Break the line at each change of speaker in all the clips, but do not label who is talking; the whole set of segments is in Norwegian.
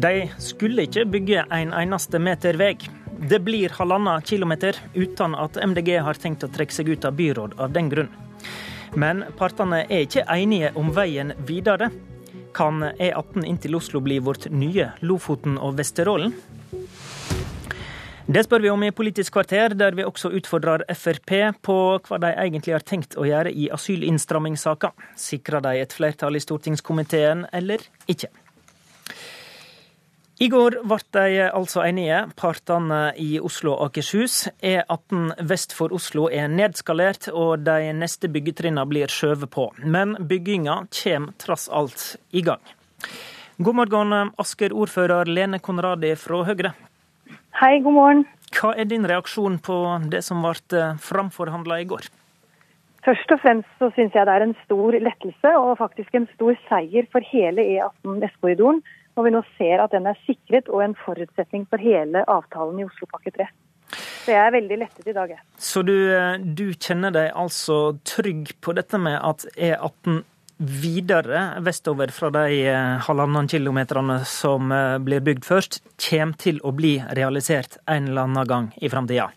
De skulle ikke bygge en eneste meter vei. Det blir halvannen kilometer uten at MDG har tenkt å trekke seg ut av byråd av den grunn. Men partene er ikke enige om veien videre. Kan E18 inn til Oslo bli vårt nye Lofoten og Vesterålen? Det spør vi om i Politisk kvarter, der vi også utfordrer Frp på hva de egentlig har tenkt å gjøre i asylinnstrammingssaka. Sikrer de et flertall i stortingskomiteen eller ikke? I går ble de altså enige, partene i Oslo og Akershus. E18 vest for Oslo er nedskalert, og de neste byggetrinnene blir skjøvet på. Men bygginga kommer trass alt i gang. God morgen, Asker ordfører Lene Konradi fra Høyre.
Hei, god morgen.
Hva er din reaksjon på det som ble framforhandla i går?
Først og fremst så syns jeg det er en stor lettelse og faktisk en stor seier for hele E18 Vestkorridoren når vi nå ser at den er sikret og en forutsetning for hele avtalen i Oslopakke 3. Så jeg er veldig lettet i dag, jeg.
Så du, du kjenner deg altså trygg på dette med at E18 videre vestover fra de eh, halvannen kilometerne som eh, blir bygd først, kommer til å bli realisert en eller annen gang i framtida?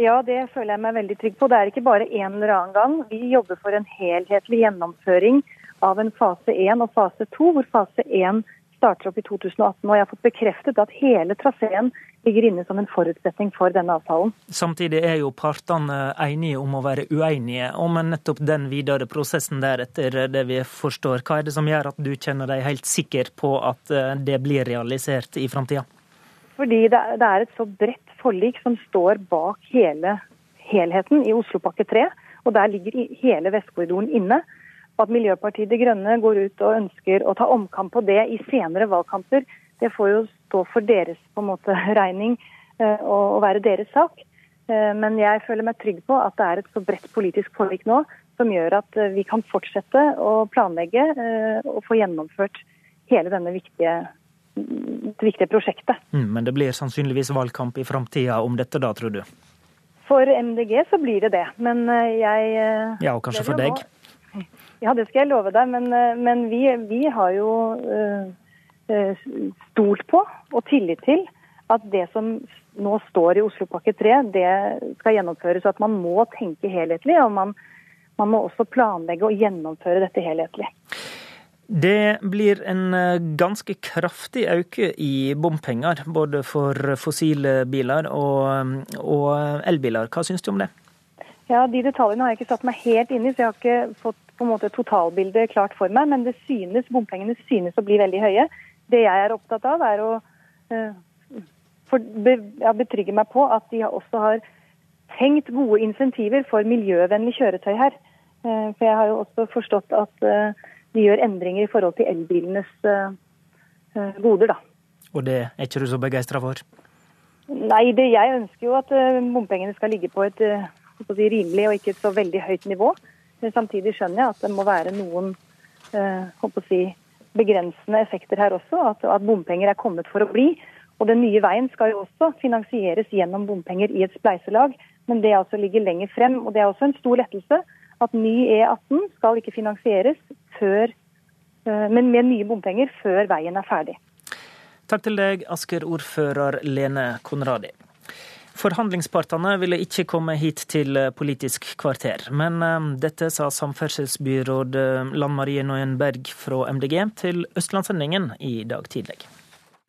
Ja, det føler jeg meg veldig trygg på. Det er ikke bare en eller annen gang. Vi jobber for en helhetlig gjennomføring av en fase 1 og fase 2, hvor fase 1 starter opp i 2018. Og jeg har fått bekreftet at hele traseen ligger inne som en forutsetning for denne avtalen.
Samtidig er jo partene enige om å være uenige om nettopp den videre prosessen der, etter det vi forstår. Hva er det som gjør at du kjenner deg helt sikker på at eh, det blir realisert i framtida?
Fordi det er et så bredt forlik som står bak hele helheten i Oslopakke 3. Og der ligger hele Vestkorridoren inne at Miljøpartiet De Grønne går ut og ønsker å ta omkamp på det i senere valgkamper, det får jo stå for deres på en måte regning eh, og være deres sak. Eh, men jeg føler meg trygg på at det er et så bredt politisk forlik nå som gjør at eh, vi kan fortsette å planlegge og få gjennomført hele denne viktige, viktige prosjektet.
Mm, men det blir sannsynligvis valgkamp i framtida om dette da, tror du?
For MDG så blir det det. Men jeg
Ja, og kanskje for deg?
Ja, det skal jeg love deg. Men, eh, men vi, vi, har jo uh, stolt på og tillit til at det som nå står i Oslopakke 3, det skal gjennomføres. Og at man må tenke helhetlig. Og man, man må også planlegge og gjennomføre dette helhetlig.
Det blir en ganske kraftig øke i bompenger, både for fossile biler og, og elbiler. Hva syns du om det?
Ja, De detaljene har jeg ikke satt meg helt inn i, så jeg har ikke fått på en måte totalbildet klart for meg, men det synes, bompengene synes å bli veldig høye. Det jeg er opptatt av, er å ja, betrygge meg på at de også har tenkt gode insentiver for miljøvennlig kjøretøy her. Uh, for jeg har jo også forstått at uh, de gjør endringer i forhold til elbilenes goder, da.
Og det er ikke du så begeistra for?
Nei, det, jeg ønsker jo at bompengene skal ligge på et si, rimelig og ikke så veldig høyt nivå. Samtidig skjønner jeg at det må være noen å si, begrensende effekter her også. At, at, bompenger er kommet for å bli. Og den nye veien skal jo også finansieres gjennom bompenger i et spleiselag. Men det altså ligger lenger frem. Og det er også en stor lettelse at ny E18 skal ikke finansieres før, eh, men med nye bompenger før veien er ferdig.
Takk til deg, Asker-ordfører Lene Konradi. Forhandlingspartene ville ikke komme hit til Politisk kvarter, men eh, dette sa samferdselsbyråd eh, Lan Marie Noyen Berg fra MDG til Østlandssendingen i dag tidlig.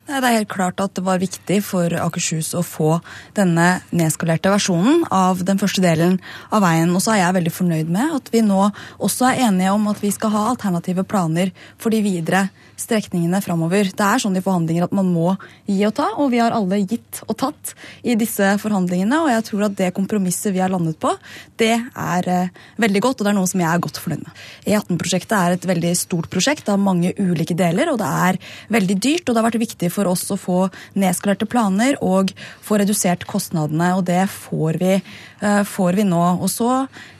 Det er helt klart at det var viktig for Akershus å få denne nedskalerte versjonen av den første delen av veien. Og så er jeg veldig fornøyd med at vi nå også er enige om at vi skal ha alternative planer for de videre strekningene framover. Det er sånn i forhandlinger at man må gi og ta, og vi har alle gitt og tatt i disse forhandlingene. Og jeg tror at det kompromisset vi har landet på, det er eh, veldig godt, og det er noe som jeg er godt fornøyd med. E18-prosjektet er et veldig stort prosjekt av mange ulike deler, og det er veldig dyrt. Og det har vært viktig for oss å få nedskalerte planer og få redusert kostnadene, og det får vi, uh, får vi nå. Og så,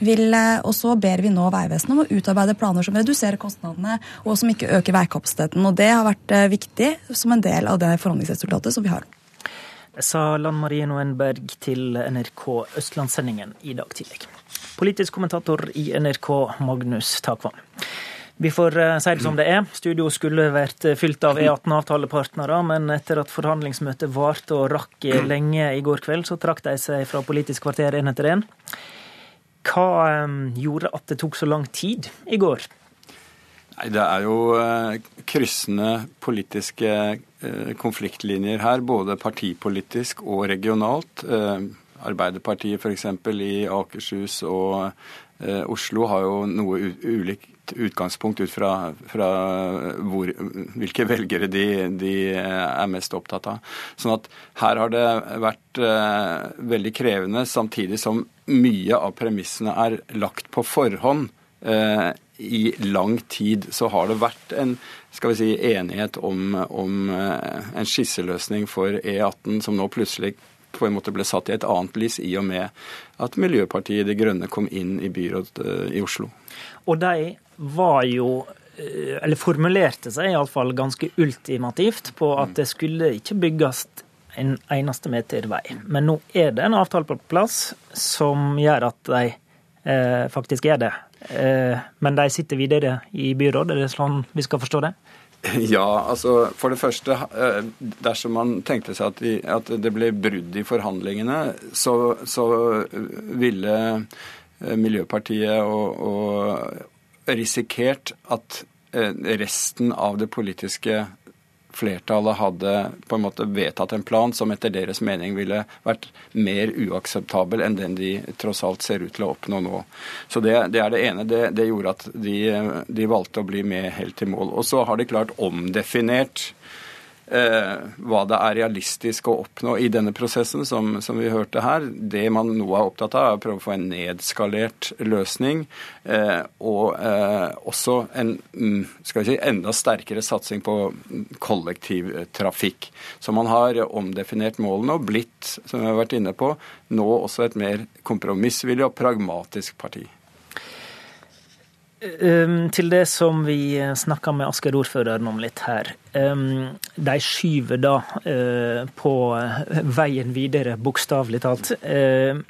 vil, uh, og så ber vi nå Vegvesenet om å utarbeide planer som reduserer kostnadene, og som ikke øker veikapasiteten. Og det har vært eh, viktig som en del av det forhandlingsresultatet som vi har.
Sa Lan Marie Noenberg til NRK Østlandssendingen i dag tidlig. Politisk kommentator i NRK, Magnus Takvam. Vi får uh, si det som det er. Studio skulle vært fylt av E18-avtalepartnere, men etter at forhandlingsmøtet varte og rakk lenge i går kveld, så trakk de seg fra Politisk kvarter én etter én. Hva um, gjorde at det tok så lang tid i går?
Nei, Det er jo kryssende politiske konfliktlinjer her, både partipolitisk og regionalt. Arbeiderpartiet f.eks. i Akershus og Oslo har jo noe utgangspunkt ut fra, fra hvor, hvilke velgere de, de, er mest opptatt av. Sånn at her har det vært eh, veldig krevende, samtidig som mye av premissene er lagt på forhånd. Eh, I lang tid så har det vært en skal vi si, enighet om, om eh, en skisseløsning for E18 som nå plutselig på en måte ble satt i et annet lys i og med at Miljøpartiet De Grønne kom inn i byrådet eh, i Oslo.
Og de var jo eh, eller formulerte seg iallfall ganske ultimativt på at det skulle ikke bygges en eneste meter vei. Men nå er det en avtale på plass som gjør at de eh, faktisk er det. Eh, men de sitter videre i byrådet, er det sånn vi skal forstå det?
Ja, altså for det første, eh, dersom man tenkte seg at, vi, at det ble brudd i forhandlingene, så, så ville Miljøpartiet og, og risikert at eh, resten av det politiske flertallet hadde på en måte vedtatt en plan som etter deres mening ville vært mer uakseptabel enn den de tross alt ser ut til å oppnå nå. Så Det, det er det ene. Det, det gjorde at de, de, valgte å bli med helt til mål. Og så har de klart omdefinert hva det er realistisk å oppnå i denne prosessen, som, som, vi hørte her. Det man nå er opptatt av, er å prøve å få en nedskalert løsning. Eh, og eh, også en mm, si, enda sterkere satsing på kollektivtrafikk. Så man har omdefinert målene og blitt, som vi har vært inne på, nå også et mer kompromissvillig og pragmatisk parti.
Um, til det som vi snakka med Asker-ordføreren om litt her. Um, de skyver da uh, på veien videre, bokstavelig talt. Uh,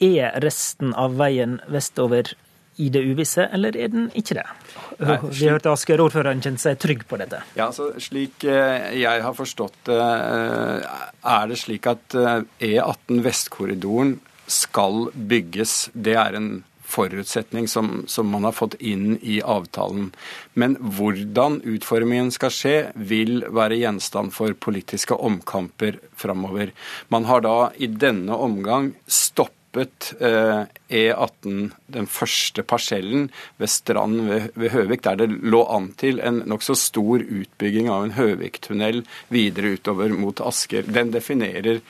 er resten av veien vestover i det uvisse, eller er den ikke det? Nei, slik... Vi hørte Asker-ordføreren kjente seg trygg på dette.
Ja, altså Slik uh, jeg har forstått det, er det slik at E18 Vestkorridoren skal bygges. Det er en forutsetning som, som, man har fått inn i avtalen. Men hvordan utformingen skal skje, vil være gjenstand for politiske omkamper framover. Man har da i denne omgang stoppet eh, E18, den første parsellen ved Strand ved, ved, Høvik, der det lå an til en nokså stor utbygging av en Høvik-tunnel videre utover mot Asker. Den definerer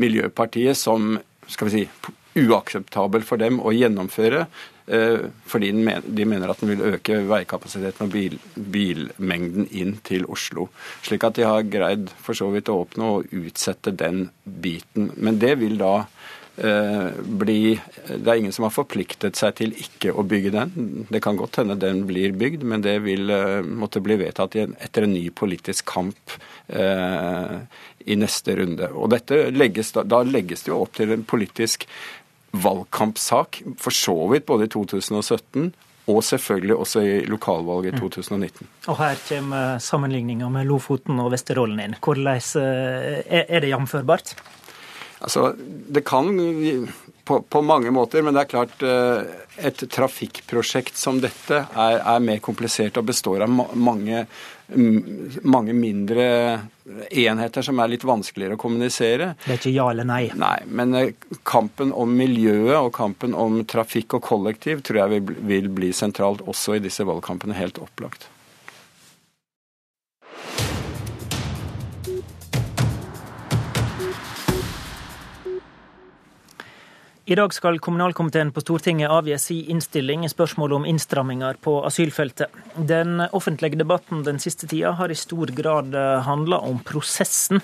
Miljøpartiet som skal vi si, uakseptabel for dem å gjennomføre. Eh, fordi de mener at den vil øke veikapasiteten og bil, bilmengden inn til Oslo. Slik at de har greid for så vidt å åpne og utsette den biten. Men det vil da eh, bli Det er ingen som har forpliktet seg til ikke å bygge den. Det kan godt hende den blir bygd, men det vil eh, måtte bli vedtatt etter en ny politisk kamp i neste runde. Og dette legges, da legges det jo opp til en politisk valgkampsak, for så vidt både i 2017 og selvfølgelig også i lokalvalget i 2019. Mm.
Og her kommer sammenligninga med Lofoten og Vesterålen inn. Hvordan eh, er det jamførbart?
Altså, Det kan på, på, mange måter, men det er klart eh, et trafikkprosjekt som dette er, er mer komplisert og består av mange mange mindre enheter som er litt vanskeligere å kommunisere.
Det er ikke ja eller nei?
Nei, men eh, kampen om miljøet og kampen om trafikk og kollektiv tror jeg vil bli sentralt også i disse valgkampene, helt opplagt.
I dag skal kommunalkomiteen på Stortinget avgi sin innstilling i spørsmålet om innstramminger på asylfeltet. Den offentlige debatten den siste tida har i stor grad eh, handla om prosessen.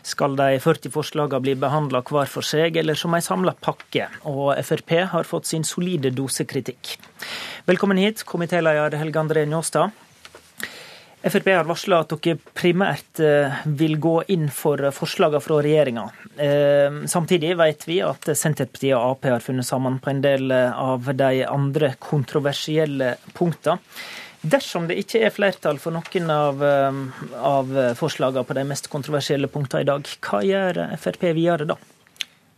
Skal de 40 forslagene bli behandla hver for seg, eller som ei samla pakke? Og Frp har fått sin solide dose kritikk. Velkommen hit, komitéleder Helge André Njåstad. Frp har varsla at dere primært eh, vil gå inn for forslagene fra regjeringa. Eh, samtidig vet vi at Senterpartiet og Ap har funnet sammen på en del av de andre kontroversielle punktene. Dersom det ikke er flertall for noen av, av forslagene på de mest kontroversielle punktene i dag, hva gjør Frp videre da?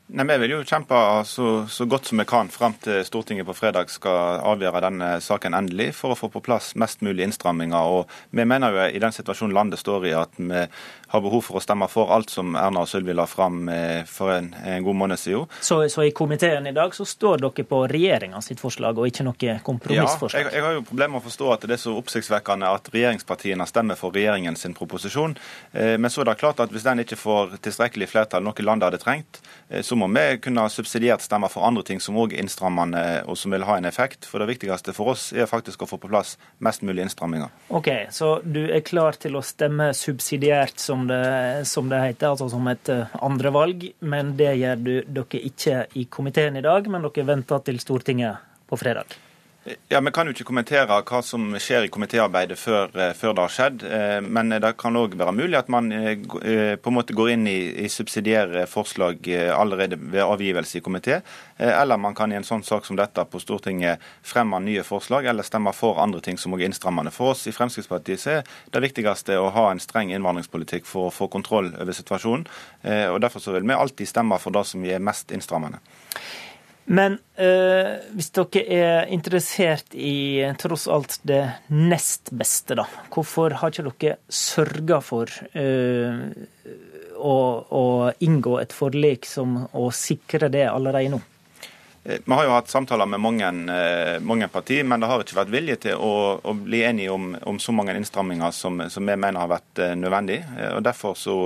Nei, Vi vil jo kjempe så, så, godt som vi kan frem til Stortinget på fredag skal avgjøre denne saken endelig, for å få på plass mest mulig innstramminger. Og Vi mener jo i den situasjonen landet står i, at vi har behov for å stemme for alt som Erna og Sylvi la fram eh, for en, en, god måned siden.
Så, så, i komiteen i dag så står dere på regjeringa sitt forslag, og ikke noe kompromissforslag?
Ja, jeg, jeg har jo problemer med å forstå at det er så oppsiktsvekkende at regjeringspartiene stemmer for regjeringen sin proposisjon. Eh, men så er det klart at hvis den ikke får tilstrekkelig flertall, noe landet hadde trengt, eh, må vi kunne subsidiert stemme for andre ting som òg er innstrammende og som vil ha en effekt. For det viktigste for oss er faktisk å få på plass mest mulig innstramminger.
Ok, Så du er klar til å stemme subsidiært, som det, som det heter, altså som et eh, andrevalg. Men det gjør du, dere ikke i komiteen i dag, men dere venter til Stortinget på fredag?
Ja, Vi kan jo ikke kommentere hva som skjer i komitéarbeidet før, eh, før, det har skjedd. Eh, men det kan òg være mulig at man eh, på en måte går inn i, i subsidiære forslag allerede ved avgivelse i komité. Eller man kan i en sånn sak som dette på Stortinget fremme nye forslag, eller stemme for andre ting som også er innstrammende. For oss i Fremskrittspartiet er det viktigste å ha en streng innvandringspolitikk for å få kontroll over situasjonen. Og Derfor så vil vi alltid stemme for det som er mest innstrammende.
Men øh, hvis dere er interessert i tross alt det nest beste, da. Hvorfor har ikke dere sørga for øh, å, å, inngå et forlik som å sikre det allerede nå?
Eh, vi har jo hatt samtaler med mange, mange partier, men det har ikke vært vilje til å, å bli enige om, om, så mange innstramminger som, som, vi mener har vært nødvendig. Og Derfor så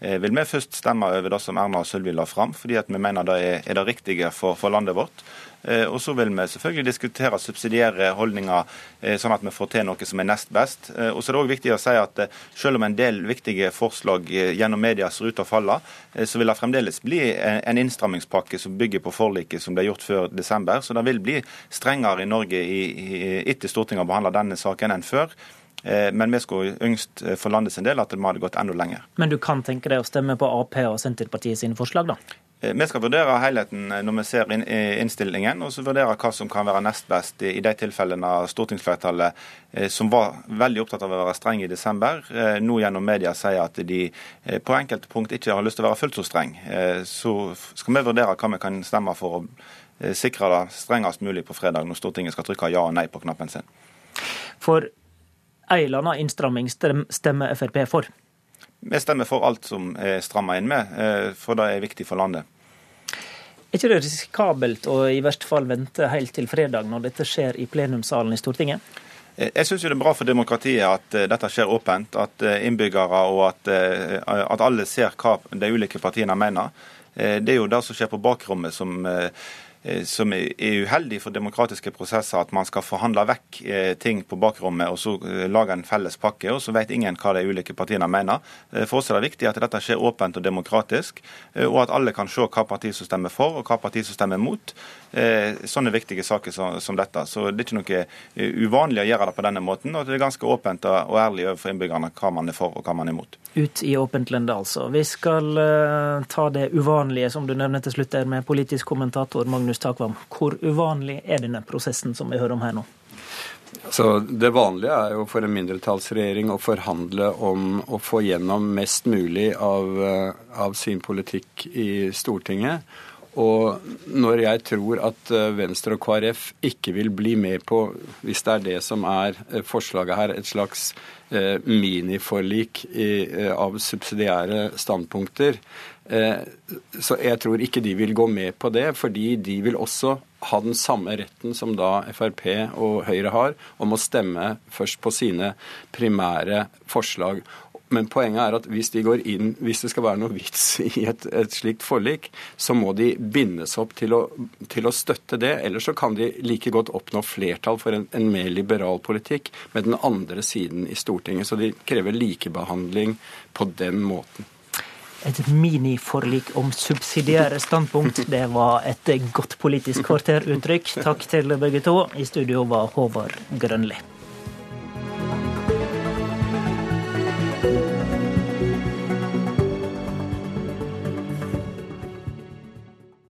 vil vi først stemme over det som Erna og Sølvi la fram, fordi vi mener det er, er det riktige for, for landet vårt. Eh, og så vil vi selvfølgelig diskutere subsidiære holdninger, eh, sånn at vi får til noe som er nest best. Eh, og så er det også viktig å si at selv om en del viktige forslag gjennom media ser ut til å falle, så vil det fremdeles bli en innstrammingspakke som bygger på forliket som ble gjort før desember. Så det vil bli strengere i Norge etter Stortinget har behandla denne saken enn før. Men vi skulle yngst for landet sin del at vi hadde gått enda lenger.
Men du kan tenke deg å stemme på Ap og Senterpartiet sine forslag, da?
Eh, vi skal vurdere helheten eh, når vi ser innstillingen, og så vurdere hva som kan være nest best i de tilfellene stortingsflertallet, eh, som var veldig opptatt av å være streng i desember, nå gjennom media sier at de på enkelte punkt ikke har lyst til å være fullt så streng. Så skal vi vurdere hva vi kan stemme for å sikre det strengest mulig på fredag, når Stortinget skal trykke ja og nei på knappen sin.
For en eller annen innstramming stemmer Frp for?
Vi stemmer for alt som er stramma inn med, eh, for det er viktig for landet.
Er ikke det risikabelt å i verste fall vente helt til fredag når dette skjer i plenumssalen i Stortinget?
Eh, jeg syns det er bra for demokratiet at uh, dette skjer åpent. At innbyggere og at, at, alle ser hva de ulike partiene mener. Det er jo det som skjer på bakrommet som Eh, som er uheldig for demokratiske prosesser, at man skal forhandle vekk eh, ting på bakrommet og så eh, lage en felles pakke, og så vet ingen hva de ulike partiene mener. For oss er det viktig at dette skjer åpent og demokratisk, og at alle kan se hva parti som stemmer for og hva parti som stemmer mot. Sånne viktige saker som dette. Så det er ikke noe uvanlig å gjøre det på denne måten, og det er ganske åpent og ærlig overfor innbyggerne hva man er for og hva man er imot.
Ut i åpent lende, altså. Vi skal ta det uvanlige, som du nevner til slutt, der med politisk kommentator Magnus Takvam, hvor uvanlig er denne prosessen som vi hører om her nå?
Så Det vanlige er jo for en mindretallsregjering å forhandle om å få gjennom mest mulig av, eh, av sin politikk i Stortinget. Og når jeg tror at eh, Venstre og KrF ikke vil bli med på, hvis det er det som er eh, forslaget her, et slags miniforlik av subsidiære standpunkter, Eh, så jeg tror ikke de vil gå med på det, fordi de vil også ha den samme retten som da Frp og Høyre har, om å stemme først på sine primære forslag. Men poenget er at hvis de går inn, hvis det skal være noe vits i et, et slikt forlik, så må de bindes opp til å, til å, støtte det. Ellers så kan de like godt oppnå flertall for en, en, mer liberal politikk med den andre siden i Stortinget. Så de krever likebehandling på den måten
et miniforlik om subsidiære standpunkt. Det var et godt politisk kvarteruttrykk. Takk til begge to. I studio var Håvard Grønli.